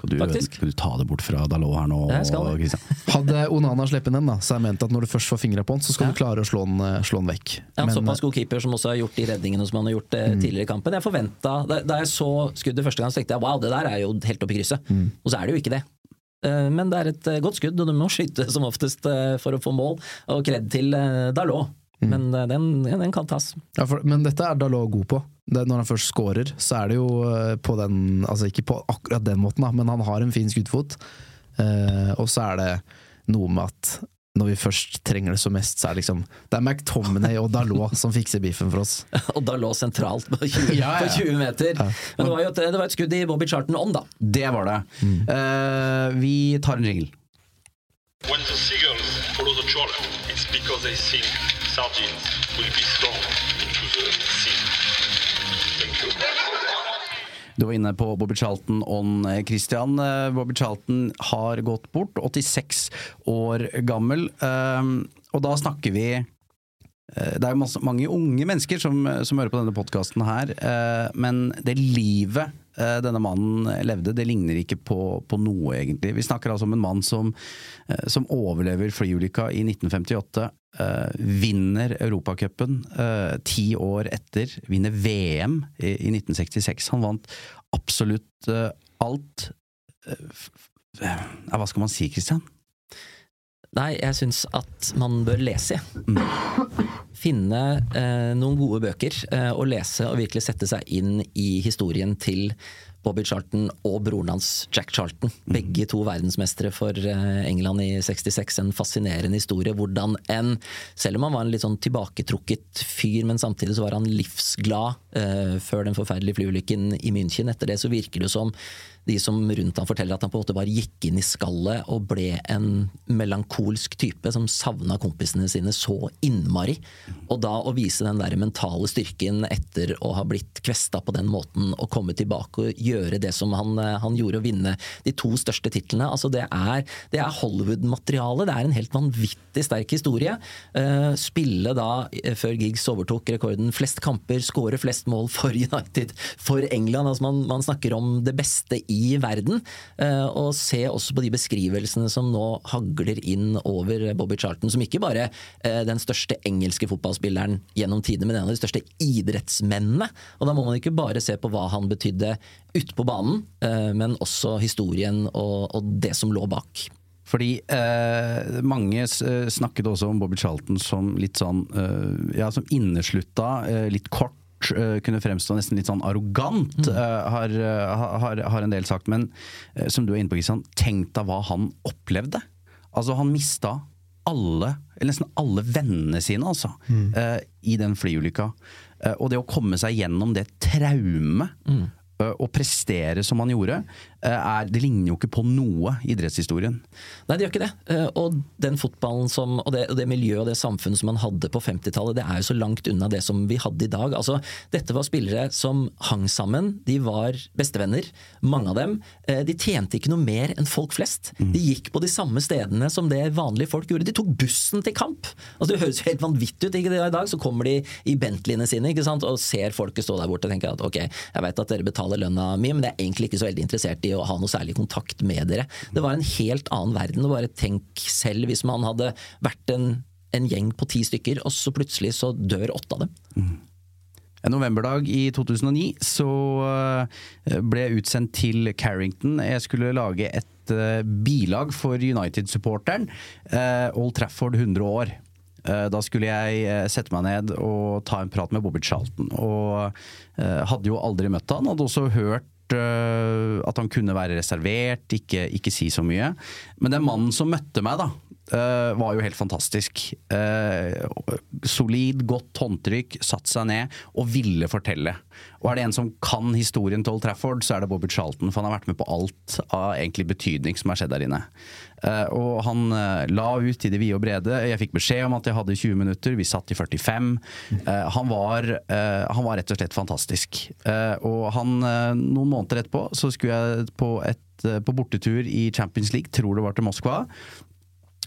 Skal du, skal du, ta det bort fra Dalot her nå? Hadde Onana sluppet den, da, så jeg ment at når du først får fingra på den, så skal ja. du klare å slå den, eh, slå den vekk. Ja, Men, såpass god keeper som også har gjort de redningene som han har gjort eh, mm. tidligere i kampen. Jeg forventa, da, da, jeg så skuddet første gang, så tenkte jeg wow, det der er jo helt oppe i krysset. Mm. Og så er det jo ikke det. Eh, men det er et godt skudd, og du må skyte som oftest for å få mål. Og kred til Dalot. Mm. Men den, den, kan tas. Ja, for, men dette er Dalot god på det, når han først scorer, så er det jo eh, på den Altså ikke på akkurat den måten, da, men han har en fin skuddfot. Eh, og så er det noe med at når vi først trenger det som mest, så er det liksom Det er McTominay og Dalot som fikser biffen for oss. og Dalot sentralt på 20, ja, ja. På 20 meter. Ja. Men det var jo et, det var et, skudd i Bobby Charlton on, da. Det var det. Mm. Uh, vi tar en jingle. When the seagulls follow the trawler, it's because they think sardines will be thrown Du var inne på Bobby Charlton on eh, Christian. Eh, Bobby Charlton har gått bort, 86 år gammel. Eh, og da snakker vi det er masse, mange unge mennesker som, som hører på denne podkasten her, men det livet denne mannen levde, det ligner ikke på, på, noe, egentlig. Vi snakker altså om en mann som, som overlever flyulykka i 1958, Uh, vinner Europacupen uh, ti år etter. Vinner VM i, i 1966. Han vant absolutt uh, alt. hva skal man si, Christian? Nei, jeg syns at man bør lese. Mm. Finne noen gode bøker og lese og virkelig sette seg inn i historien til Bobby Charlton og broren hans Jack Charlton. Begge to verdensmestere for eh, England i 66. En fascinerende historie. Hvordan en, selv om han var en litt sånn tilbaketrukket fyr, men samtidig så var han livsglad eh, før den forferdelige flyulykken i München. Etter det så virker det som de som rundt ham forteller at han på en måte bare gikk inn i skallet og ble en melankolsk type som savna kompisene sine så innmari. Og da å vise den der mentale styrken etter å ha blitt kvesta på den måten, og komme tilbake og gjøre det som han, han gjorde, å vinne de to største titlene, altså det er, det er Hollywood-materiale. Det er en helt vanvittig sterk historie. Uh, spille da, eh, før Giggs overtok rekorden, flest kamper, skåre flest mål for United, for England. altså Man, man snakker om det beste i verden. Eh, og se også på de beskrivelsene som nå hagler inn over Bobby Charlton, som ikke bare er den største engelske fotballspilleren gjennom tidene, men en av de største idrettsmennene. Og da må man ikke bare se på hva han betydde ute på banen, eh, men også historien og, og det som lå bak. Fordi eh, mange snakket også om Bobby Charlton som litt sånn eh, ja, som inneslutta, eh, litt kort uh, kunne fremstå nesten litt sånn arrogant, mm. uh, har, har, har, en del sagt. Men som du er inne på, Kristian, tenk deg hva han opplevde. Altså, han mista alle, eller nesten alle vennene sine, altså, mm. i den flyulykka. og det å komme seg gjennom det traumet, mm. Å prestere som han gjorde, er, det ligner jo ikke på noe i idrettshistorien. Nei, det gjør ikke det. Og den fotballen som, og det, og det miljøet og det samfunnet som man hadde på 50-tallet, det er jo så langt unna det som vi hadde i dag. Altså, dette var spillere som hang sammen, de var bestevenner, mange av dem. De tjente ikke noe mer enn folk flest. Mm. De gikk på de samme stedene som det vanlige folk gjorde. De tok bussen til kamp! Altså, det høres jo helt vanvittig ut. ikke det I dag så kommer de i Bentleyene sine ikke sant? og ser folket stå der borte og tenker at ok, jeg vet at dere betaler lønna mi, men jeg er egentlig ikke så veldig interessert i å ha noe særlig kontakt med dere. Det var en helt annen verden. og Bare tenk selv hvis man hadde vært en, en gjeng på ti stykker, og så plutselig så dør åtte av dem. Mm. En novemberdag i 2009 så eh, ble jeg utsendt til Carrington. Jeg skulle lage et eh, bilag for United-supporteren. Eh, Old Trafford 100 år. Da skulle jeg sette meg ned og ta en prat med Bobby Charlton. Og hadde jo aldri møtt han. Hadde også hørt at han kunne være reservert, ikke, ikke si så mye. Men den mannen som møtte meg, da, Uh, var jo helt fantastisk. Uh, solid, godt håndtrykk, satt seg ned og ville fortelle. Og er det en som kan historien til Old Trafford, så er det Bobby Charlton. For han har vært med på alt av egentlig betydning som har skjedd der inne. Uh, og han la ut i det vide og brede. Jeg fikk beskjed om at jeg hadde 20 minutter, vi satt i 45. Han var, han, var, rett og slett fantastisk. og han, noen måneder etterpå så skulle jeg på, et, på bortetur i Champions League, tror det var til Moskva.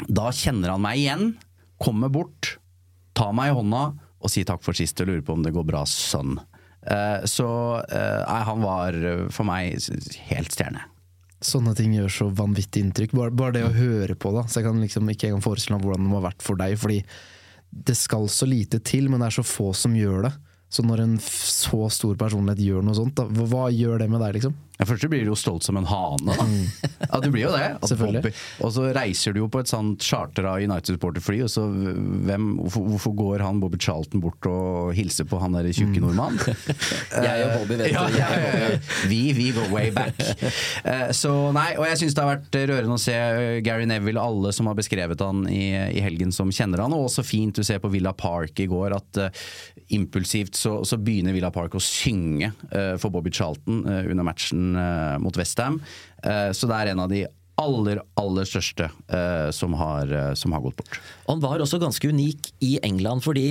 Da kjenner han meg igjen, kommer bort, tar meg i hånda og sier takk for sist og lurer på om det går bra, sønn. Uh, så uh, han var uh, for meg helt stjerne. Sånne ting gjør så vanvittig inntrykk. Bare, bare det å høre på, da. Så jeg kan liksom ikke engang forestille meg hvordan det må ha vært for deg. Fordi det skal så lite til, men det er så få som gjør det. Så når en så stor personlighet gjør noe sånt, da, hva gjør det med deg, liksom? Ja, Først blir du jo stolt som en hane, da. Mm. Ja, du blir jo det. Selvfølgelig. og så reiser du jo på et sånt chartra United Supporter-fly, og så hvem, hvorfor, hvorfor, går han Bobby Charlton bort og hilser på han der tjukke mm. nordmannen? jeg og Bobby vet ja, ja, ja, Vi, vi går way back. Eh, så nei, og jeg syns det har vært rørende å se Gary Neville, alle som har beskrevet han i, i helgen som kjenner han, og også fint du ser på Villa Park i går at uh, impulsivt så, så, begynner Villa Park å synge uh, for Bobby Charlton uh, under matchen uh, mot Westham. Uh, så det er en av de aller, aller største som, har, som, har, gått bort. Han var også ganske unik i England, fordi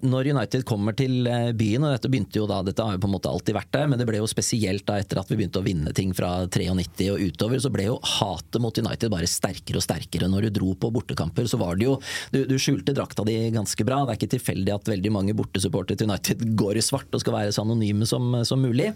når United kommer til byen, og dette begynte jo da, dette har jo på en måte alltid vært der, men det ble jo spesielt da etter at vi begynte å vinne ting fra 93 og utover, så ble jo hatet mot United bare sterkere og sterkere. Når du dro på bortekamper, så var det jo Du, du skjulte drakta di ganske bra. Det er ikke tilfeldig at veldig mange bortesupportere til United går i svart og skal være så anonyme som, som mulig.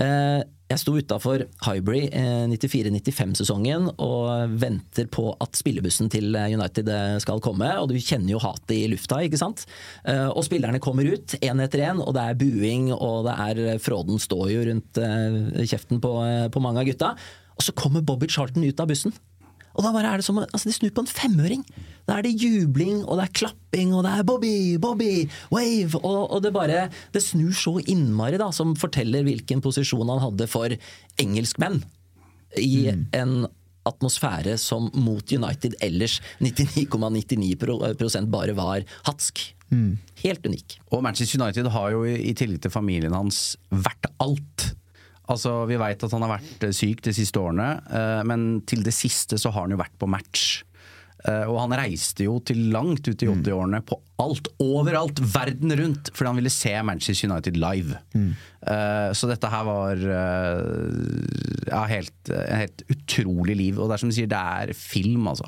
Uh, jeg sto utafor Hybrid 94-95-sesongen eh, og venter på at spillebussen til eh, United eh, skal komme. Og du kjenner jo hatet i lufta, ikke sant. Og spillerne kommer ut én etter én, og det er buing, og det er Fråden står jo rundt kjeften på, på mange av gutta. Og så kommer Bobby Charlton ut av bussen. Og da bare er det som altså De snur på en femøring. Da er det jubling, og det er klapping, og det er 'Bobby! Bobby! Wave!' Og, og det bare Det snur så innmari, da, som forteller hvilken posisjon han hadde for engelskmenn i mm. en atmosfære som mot United ellers 99,99% bare var hatsk. Mm. Helt unik. Og Manchester United har jo i tillegg til familien hans vært alt. Altså, Vi veit at han har vært eh, syk de siste årene, eh, men til det siste så har han jo vært på match. Eh, og han reiste jo til langt ut i 80-årene mm. på alt, overalt, verden rundt, fordi han ville se Manchester United live. Mm. Så dette her var ja, helt, helt utrolig liv. Og det er som du sier, det er film, altså.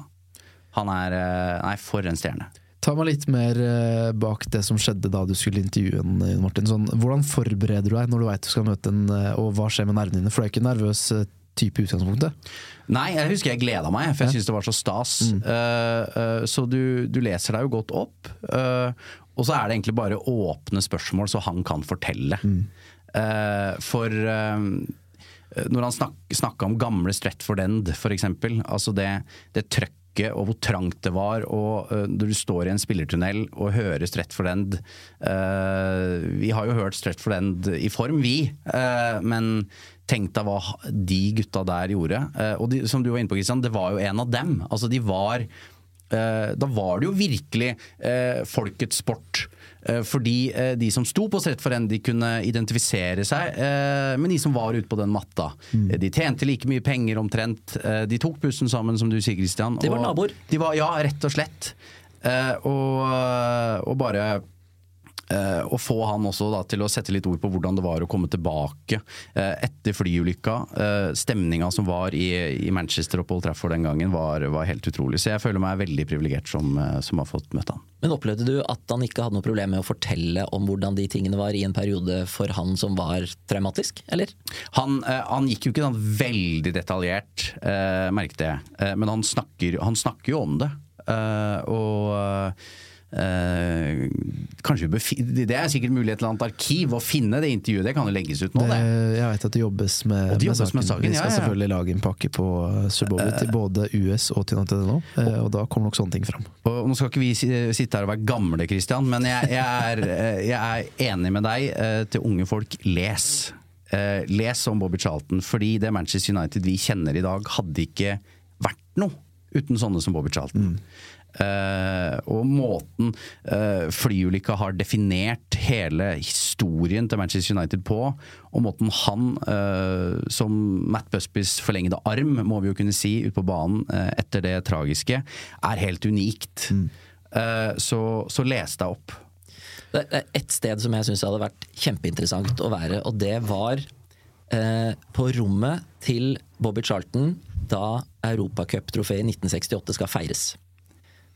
Han er Nei, for en stjerne. Ta meg litt mer eh, bak det som skjedde da du skulle intervjue en, eh, Martin. Sånn, hvordan forbereder du deg når du veit du skal møte en, eh, og hva skjer med nervene dine? For du er ikke nervøs type utgangspunktet? Nei, jeg husker jeg gleda meg, for jeg syntes det var så stas. Mm. Uh, uh, så du, du, leser deg jo godt opp. Uh, og så er det egentlig bare åpne spørsmål, så han kan fortelle. Mm. for når han snak, snakka om gamle Stretford End, f.eks. Altså det, det trøkket mørke og hvor trangt det var. Og uh, når du står i en spillertunnel og hører Stretford End uh, Vi har jo hørt Stretford End i form, vi. Uh, men tenk deg hva de gutta der gjorde. og de, som du var inne på, Christian, det var jo en av dem. Altså, de var da var det jo virkelig folkets sport. Fordi de som sto på Strett for N, de kunne identifisere seg med de som var ute på den matta. Mm. De tjente like mye penger omtrent. De tok bussen sammen, som du sier, Christian. De var naboer. De var, ja, rett og slett. Og, og bare Uh, og få han også da, til å sette litt ord på hvordan det var å komme tilbake uh, etter flyulykka. Uh, stemninga som var i, i, Manchester og Paul Trafford den gangen, var, var, helt utrolig. Så jeg føler meg veldig privilegert som, som, har fått møte han. Men opplevde du at han ikke hadde noe problem med å fortelle om hvordan de tingene var i en periode for han som var traumatisk, eller? Han, han gikk jo ikke sånn veldig detaljert, merket jeg. men han snakker, han snakker, jo om det. og Det er sikkert mulig et eller annet arkiv å finne det intervjuet. Det kan jo legges ut nå. Det, jeg vet at det jobbes med, de jobbes med saken. Vi skal ja, ja. selvfølgelig lage en pakke på eh, Subovi til både US og til NTNO, og da kommer nok sånne ting fram. Og nå skal ikke vi sitte her og være gamle, Christian, men jeg, jeg, er, jeg er, enig med deg. til unge folk, les. les om Bobby Charlton, fordi det Manchester United vi kjenner i dag, hadde ikke vært noe uten sånne som Bobby Charlton. Mm. Uh, og måten uh, flyulykka har definert hele historien til Manchester United på, og måten han, uh, som Matt Busbys forlengede arm, må vi jo kunne si, ute på banen etter det tragiske, er helt unikt. Mm. så, så les deg opp. Det er et sted som jeg syns hadde vært kjempeinteressant å være, og det var på rommet til Bobby Charlton da Europacuptrofeet i 1968 skal feires.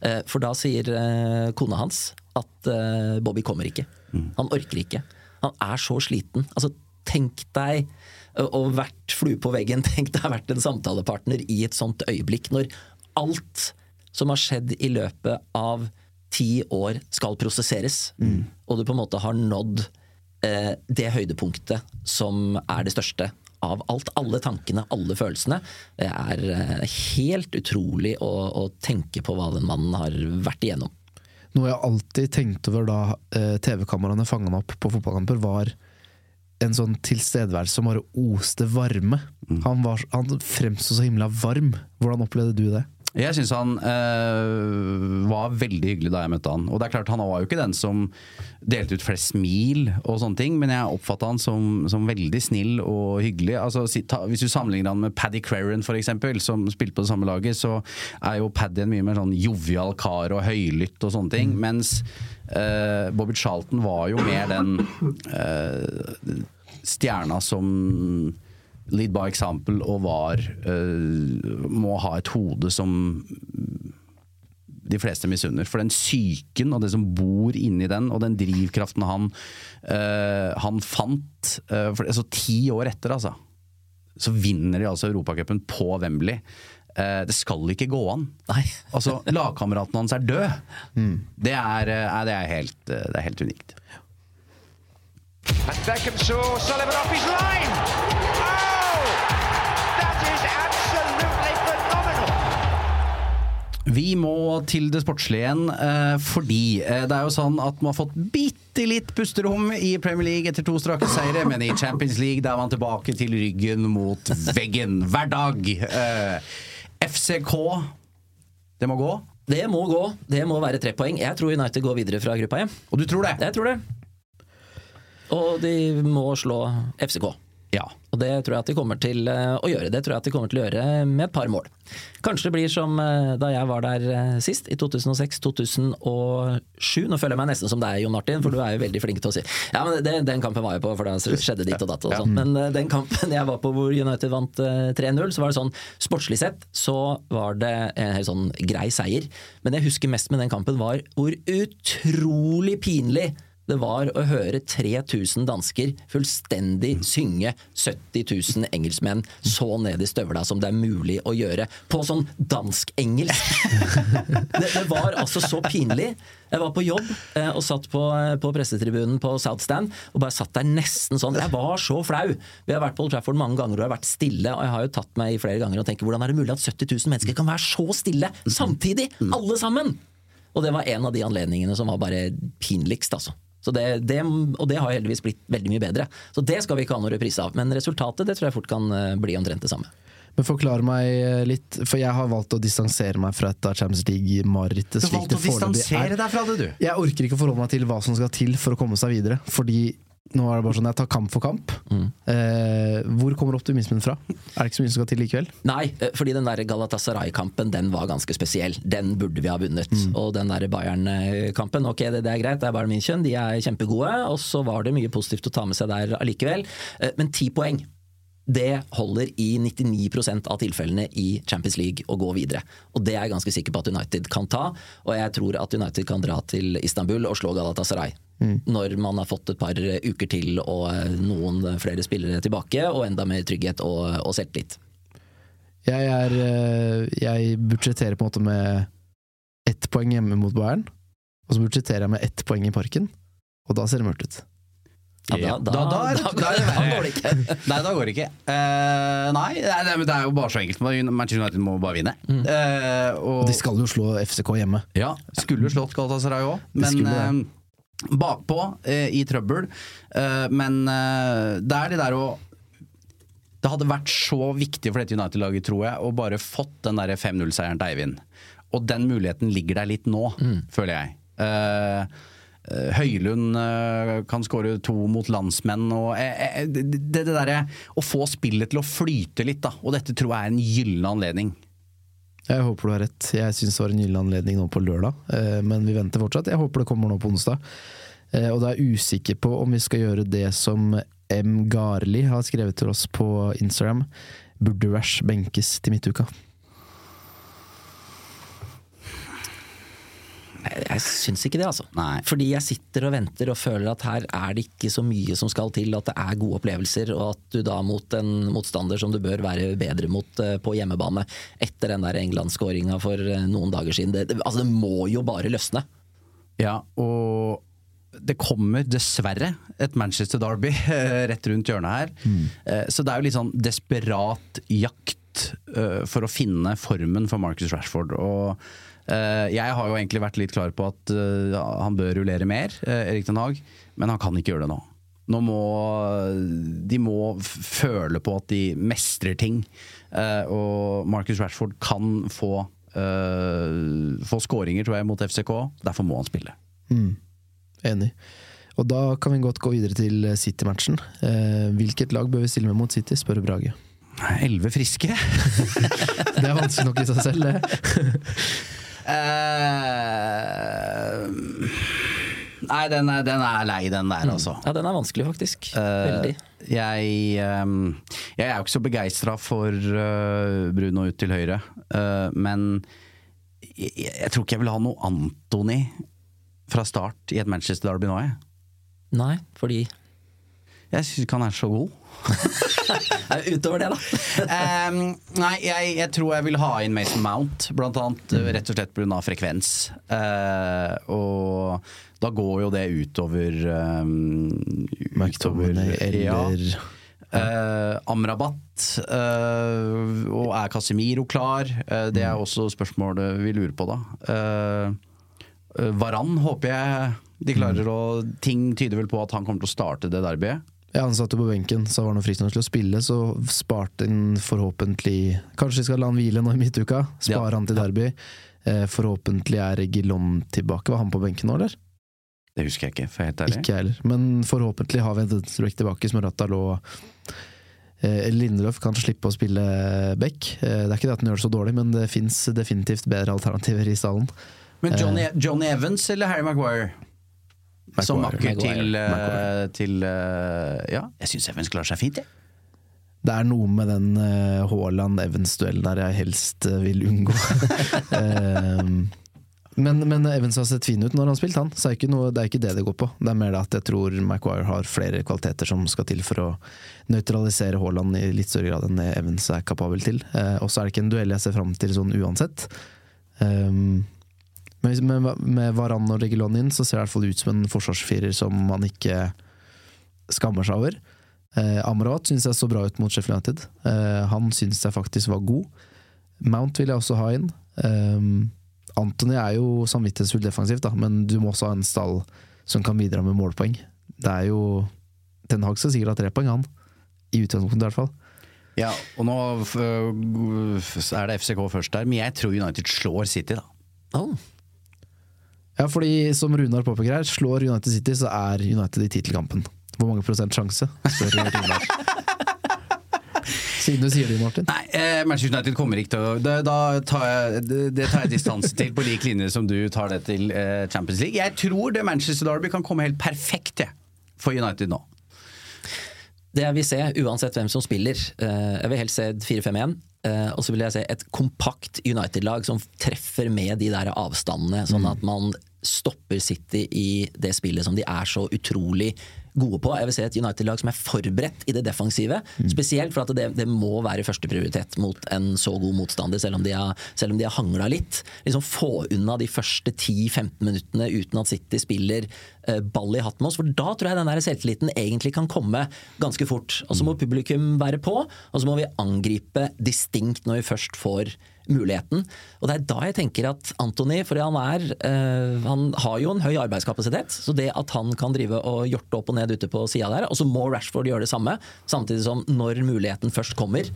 Eh, for da sier eh, kona hans at eh, Bobby kommer ikke. Mm. Han orker ikke. Han er så sliten. Altså, tenk deg å vært flue på veggen, tenk deg å vært en samtalepartner i et sånt øyeblikk, når alt som har skjedd i løpet av ti år, skal prosesseres. Mm. Og du på en måte har nådd eh, det høydepunktet som er det største av alt. Alle tankene, alle følelsene. Det er eh, helt utrolig å, å tenke på hva den mannen har vært igjennom. Noe jeg alltid tenkte over da eh, TV-kameraene fanga han opp på fotballkamper, var en sånn tilstedeværelse som bare oste varme. Mm. Han, var, han fremsto så himla varm. Hvordan opplevde du det? Jeg syns han øh, var veldig hyggelig da jeg møtte han. Og det er klart Han var jo ikke den som delte ut flest smil, og sånne ting, men jeg oppfatta han som, som, veldig snill og hyggelig. Altså, hvis du sammenligner han med Paddy Craren f.eks., som spilte på det samme laget, så er jo Paddy en mye mer sånn jovial kar og høylytt og sånne ting. Mm. Mens øh, Bobby Charlton var jo mer den øh, stjerna som lead by example og var uh, må ha et hode som de fleste misunner. For den psyken og det som bor inni den, og den drivkraften han, uh, han fant uh, for, altså Ti år etter, altså, så vinner de altså Europacupen på Wembley. Uh, det skal ikke gå an. Nei. altså, Lagkameraten hans er død. Mm. Det, er, det, er helt, det, er, helt, unikt. And Beckham saw Sullivan off his line! Vi må til det sportslige igjen, eh, fordi eh, det er jo sånn at man har fått bitte litt pusterom i Premier League etter to strake seire, men i Champions League der er man tilbake til ryggen mot veggen hver dag. Eh, FCK, det må gå? Det må gå. Det må være tre poeng. Jeg tror United går videre fra gruppa hjem. Og du tror det? Jeg tror det. Og de må slå FCK. Ja. Og det tror jeg at de kommer til eh, å gjøre. Det tror jeg at de kommer til å gjøre med et par mål. Kanskje det blir som eh, da jeg var der eh, sist, i 2006-2007. Nå føler jeg meg nesten som deg, Jon Martin, for du er jo veldig flink til å si Ja, men det, Den kampen var jeg på, for da skjedde ditt og datt og sånn. Men den kampen jeg var på hvor United vant 3-0, så var det sånn sportslig sett så var det en helt sånn grei seier. Men det jeg husker mest med den kampen var hvor utrolig pinlig det var å høre 3000 dansker fullstendig synge 70 000 engelskmenn så ned i støvla som det er mulig å gjøre, på sånn dansk-engelsk. Det, det, var altså så pinlig. Jeg var på jobb eh, og satt på, eh, på, pressetribunen på South Stand og bare satt der nesten sånn. Jeg var så flau. Vi har vært på Old Trafford mange ganger og har vært stille, og jeg har jo tatt meg i flere ganger og tenker hvordan er det mulig at 70 000 mennesker kan være så stille samtidig, alle sammen? Og det var en av de anledningene som var bare pinligst, altså. Det, det, og det har heldigvis blitt veldig mye bedre. Så det skal vi ikke ha noen reprise av. Men resultatet det tror jeg fort kan eh, bli omtrent det samme. Men forklar meg eh, litt, for jeg har valgt å distansere meg fra et av Champions League-marerittet. Du valgte å distansere deg fra det, du! Jeg orker ikke å forholde meg til hva som skal til for å komme seg videre. Fordi nå er det bare sånn jeg tar kamp for kamp. Mm. Eh, hvor kommer optimismen fra? Er det ikke så mye som skal til likevel? Nei, eh, fordi den der Galatasaray-kampen den var ganske spesiell. Den burde vi ha vunnet. Mm. Og den der Bayern-kampen, ok det, det, er greit, det er min kjønn, de er kjempegode. Og så var det mye positivt å ta med seg der allikevel. Eh, men ti poeng det holder i 99% av tilfellene i Champions League å gå videre. Og Det er jeg ganske sikker på at United kan ta. Og jeg tror at United kan dra til Istanbul og slå Galatasaray. Mm. Når man har fått et par uker til og noen flere spillere tilbake, og enda mer trygghet og, og selvtillit. Jeg, er, eh, jeg budsjetterer på en måte med ett poeng hjemme mot Bayern. Og så budsjetterer jeg med ett poeng i parken, og da ser det mørkt ut. Ja, da, da, da, da, går det ikke. nei, da går det ikke. Uh, nei, det, det, er jo bare så enkelt. Manchester United må bare vinne. Mm. Uh, og, og, de skal jo slå FCK hjemme. Ja, skulle slått Galatasaray òg, men uh, bakpå i trøbbel. men det er de der å Det hadde vært så viktig for dette United-laget, tror jeg, å bare fått den 5-0-seieren til Eivind. Og den muligheten ligger der litt nå, mm. føler jeg. Uh, Eh, Høylund eh, kan skåre to mot landsmenn. Og eh, det, det derre å få spillet til å flyte litt, da. Og dette tror jeg er en gyllen anledning. Jeg håper du har rett. Jeg syns det var en gyllen anledning nå på lørdag, men vi venter fortsatt. Jeg håper det kommer nå på onsdag. Og da er jeg usikker på om vi skal gjøre det som M. Garli har skrevet til oss på Instagram. Burde Rash benkes til midtuka? Jeg syns ikke det, altså. Nei. Fordi jeg sitter og venter og føler at her er det ikke så mye som skal til, at det er gode opplevelser, og at du da mot en motstander som du bør være bedre mot uh, på hjemmebane, etter den der England-skåringa for uh, noen dager siden det, det, Altså, det må jo bare løsne. Ja, og det kommer dessverre et Manchester Derby uh, rett rundt hjørnet her. Mm. Så det er jo litt sånn desperat jakt for å finne formen for Marcus Rashford. og Eh, jeg har jo egentlig vært litt klar på at eh, han bør rullere mer, eh, Erik Den Haag, men han kan ikke gjøre det nå. Nå må De må føle på at de mestrer ting. Og Marcus Rashford kan få, få skåringer, tror jeg, mot FCK. Derfor må han spille. Mm. Enig. Og da kan vi godt gå videre til City-matchen. Hvilket lag bør vi stille med mot City, spør Brage. Elleve friske. det er vanskelig nok i seg selv, det. Uh, nei, den er, den er, lei, den der, altså. Ja, den er vanskelig, faktisk. Uh, jeg, um, jeg, er jo ikke så begeistra for uh, Bruno ut til høyre, men jeg, jeg, tror ikke jeg vil ha noe Antony fra start i et Manchester Derby nå, jeg. Nei, fordi Jeg syns ikke han er så god. Utover det, da? um, nei, jeg, jeg, tror jeg vil ha inn Mason Mount, blant annet mm. rett og slett pga. frekvens. Uh, og da går jo det utover um, Utover eller ja. Uh, Amrabat, uh, og er Casemiro klar? Uh, det er mm. også spørsmålet vi lurer på, da. Varan håper jeg de klarer mm. å Ting tyder vel på at han kommer til å starte det derbyet. Ja, han satt jo på benken, så var han nok til å spille. Så sparte han forhåpentlig Kanskje vi skal la han hvile nå i midtuka? Spare ja. han til derby. Eh, forhåpentlig er Gillon tilbake. Var han på benken nå, eller? Det husker jeg ikke, for helt ærlig. Ikke heller. Men forhåpentlig har vi en Drake tilbake, som Smørata lå eh, Lindeløf kan slippe å spille back. Eh, det er ikke det at han gjør det så dårlig, men det fins definitivt bedre alternativer i stallen. Men Johnny, eh. Johnny Evans eller Harry Maguire? Maguire. Som makker til, uh, til uh, Ja, jeg syns Evans klarer seg fint, jeg. Det er noe med den uh, Haaland-Evans-duellen der jeg helst vil unngå. men, men, Evans har sett fin ut når han har spilt, han. Så er noe, det er ikke det det går på. Det er mer det at jeg tror Maguire har flere kvaliteter som skal til for å nøytralisere Haaland i litt større grad enn det Evans er kapabel til. og så er det ikke en duell jeg ser fram til sånn uansett. Um, men med, med Varan og Regulon inn, så ser det i hvert fall ut som en forsvarsfirer som man ikke skammer seg over. Eh, Amrabat syns jeg så bra ut mot Sheffield United. Eh, han syns jeg faktisk var god. Mount vil jeg også ha inn. Eh, Anthony er jo samvittighetsfull defensivt, da, men du må også ha en stall som kan bidra med målpoeng. Det er jo Ten Hag skal sikkert ha tre poeng, han. I utgangspunktet, i hvert fall. Ja, og nå er det FCK først der, men jeg tror United slår City, da. Oh. Ja, fordi som Runar påpeker her, slår United City, så er United i tittelkampen. Hvor mange prosent sjanse? spør Runar. Siden du sier det, Martin. Nei, eh, Manchester United kommer ikke til å det, da tar jeg, det, det tar jeg distanse til, på lik linje som du tar det til eh, Champions League. Jeg tror det Manchester Derby kan komme helt perfekt ja, for United nå. Det jeg vil se, uansett hvem som spiller eh, Jeg vil helst se 4-5-1. Eh, og så vil jeg si et kompakt United-lag som treffer med de der avstandene, sånn at man stopper City i det spillet som de er så utrolig gode på. Jeg vil se et United-lag som er forberedt i det defensive. Mm. Spesielt for at det, det må være førsteprioritet mot en så god motstander, selv om de har, selv har hangla litt. Liksom Få unna de første 10-15 minuttene uten at City spiller eh, ball i hatten med oss. For da tror jeg den der selvtilliten egentlig kan komme ganske fort. Og så må mm. publikum være på, og så må vi angripe distinkt når vi først får muligheten. Og det er da jeg tenker at Anthony, for han er øh, Han har jo en høy arbeidskapasitet, så det at han kan drive og hjorte opp og ned ute på sida der, og så må Rashford gjøre det samme, samtidig som når muligheten først kommer,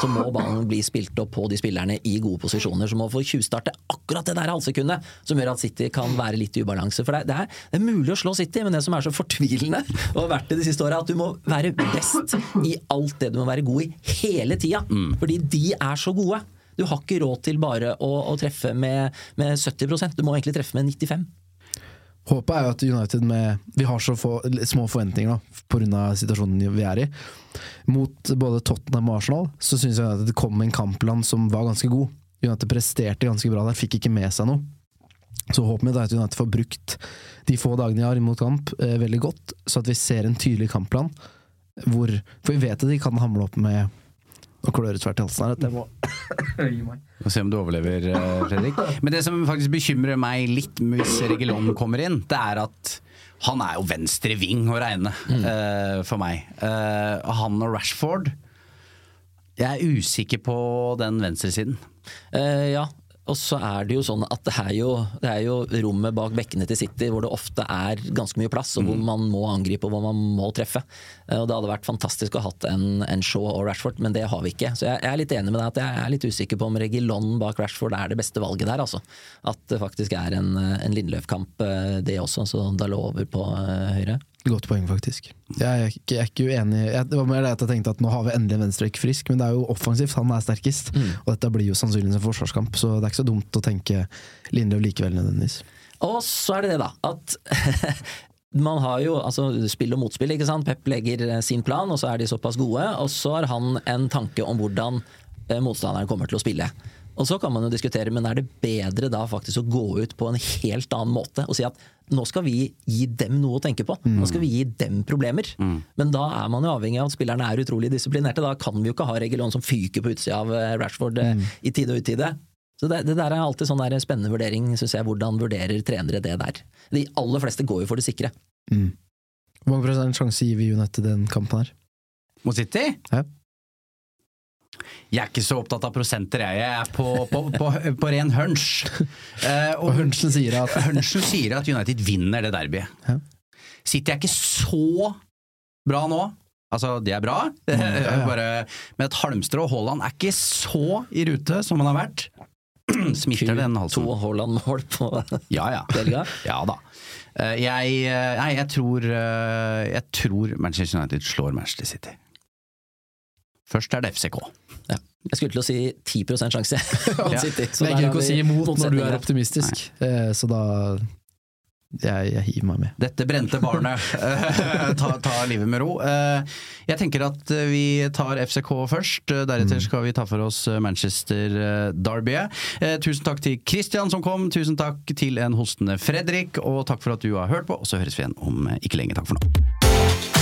så må ballen bli spilt opp på de spillerne i gode posisjoner, som må få tjuvstarte akkurat det der halvsekundet som gjør at City kan være litt i ubalanse. For det er, det, er, mulig å slå City, men det som er så fortvilende, og har vært det de siste åra, at du må være best i alt det du må være god i hele tida. Mm. Fordi de er så gode. Du har ikke råd til bare å, å treffe med, med 70% du må egentlig treffe med 95 Håpet er jo at United med Vi har så få, små forventninger pga. situasjonen vi er i. Mot både Tottenham og Arsenal så syns jeg at det kom en kampplan som var ganske god. United presterte ganske bra der, fikk ikke med seg noe. Så håpet mitt er at United får brukt de få dagene de har imot kamp, eh, veldig godt, så at vi ser en tydelig kampplan. Hvor, for vi vet at de kan hamle opp med nå klør det tvert i halsen her. Jeg må gi meg. Få se om du overlever, eh, Fredrik. Men det som faktisk bekymrer meg litt hvis Regilon kommer inn, det er at han er jo venstre ving å regne mm. uh, for meg. Uh, han og Rashford Jeg er usikker på den venstresiden. Uh, ja, og så er det jo sånn at det er jo, det er jo, rommet bak bekkene til City hvor det ofte er ganske mye plass, og hvor mm. man må angripe og hvor man må treffe. Eh, og Det hadde vært fantastisk å ha hatt en, en, Shaw og Rashford, men det har vi ikke. Så jeg, jeg, er litt enig med deg at jeg er litt usikker på om Regilon bak Rashford er det beste valget der. altså. At det faktisk er en, en Lindløf-kamp eh, det også, så da lå over på uh, høyre. Godt poeng, faktisk. Jeg er ikke, jeg er ikke uenig. Jeg, det var mer det at jeg tenkte at nå har vi endelig en ikke frisk, men det er jo offensivt han er sterkest. Mm. Og dette blir jo sannsynligvis en forsvarskamp, så det er ikke så dumt å tenke Lindløv likevel nødvendigvis. Og så er det det, da, at man har jo altså, spill og motspill. ikke sant? Pep legger eh, sin plan, og så er de såpass gode. Og så har han en tanke om hvordan eh, motstanderen kommer til å spille. Og så kan man jo diskutere, men er det bedre da faktisk å gå ut på en helt annen måte og si at nå skal vi gi dem noe å tenke på. Nå skal vi gi dem problemer. Mm. Men da er man jo avhengig av at spillerne er utrolig disiplinerte. Da kan vi jo ikke ha Regulon som fyker på utsida av eh, Rashford eh, mm. i tide og utide. Så det, det, der er alltid sånn der spennende vurdering, syns jeg. Hvordan vurderer trenere det der? De aller fleste går jo for det sikre. Mm. Hvor mange prosent sjanse gir vi United den kampen her? Mot City? Ja. Jeg er ikke så opptatt av prosenter, jeg. Jeg er på, på, på, på ren hunch. Uh, og hunchen sier, at... hunchen sier at United vinner det derbyet. Ja. City er ikke så bra nå. Altså, de er bra, ja, ja. Bare, men et Halmstrå og Haaland er ikke så i rute som han har vært. Smitter den halsen. To Haaland-mål på ja, ja. Belgia? Ja da. Eh, jeg, eh, nei, jeg tror, jeg tror Manchester United slår Manchester City. Først er det FCK. Ja. Jeg skulle til å si 10 sjanse. ja. City, jeg gidder ikke å si imot når du er optimistisk, Nei. Eh, så da jeg, jeg, hiver meg med. Dette brente barnet. ta, ta, livet med ro. Eh, jeg tenker at vi tar FCK først. Deretter mm. skal vi ta for oss Manchester Derby. Eh, tusen takk til Christian som kom. Tusen takk til en hostende Fredrik. Og takk for at du har hørt på. Og så høres vi igjen om ikke lenge. Takk for nå.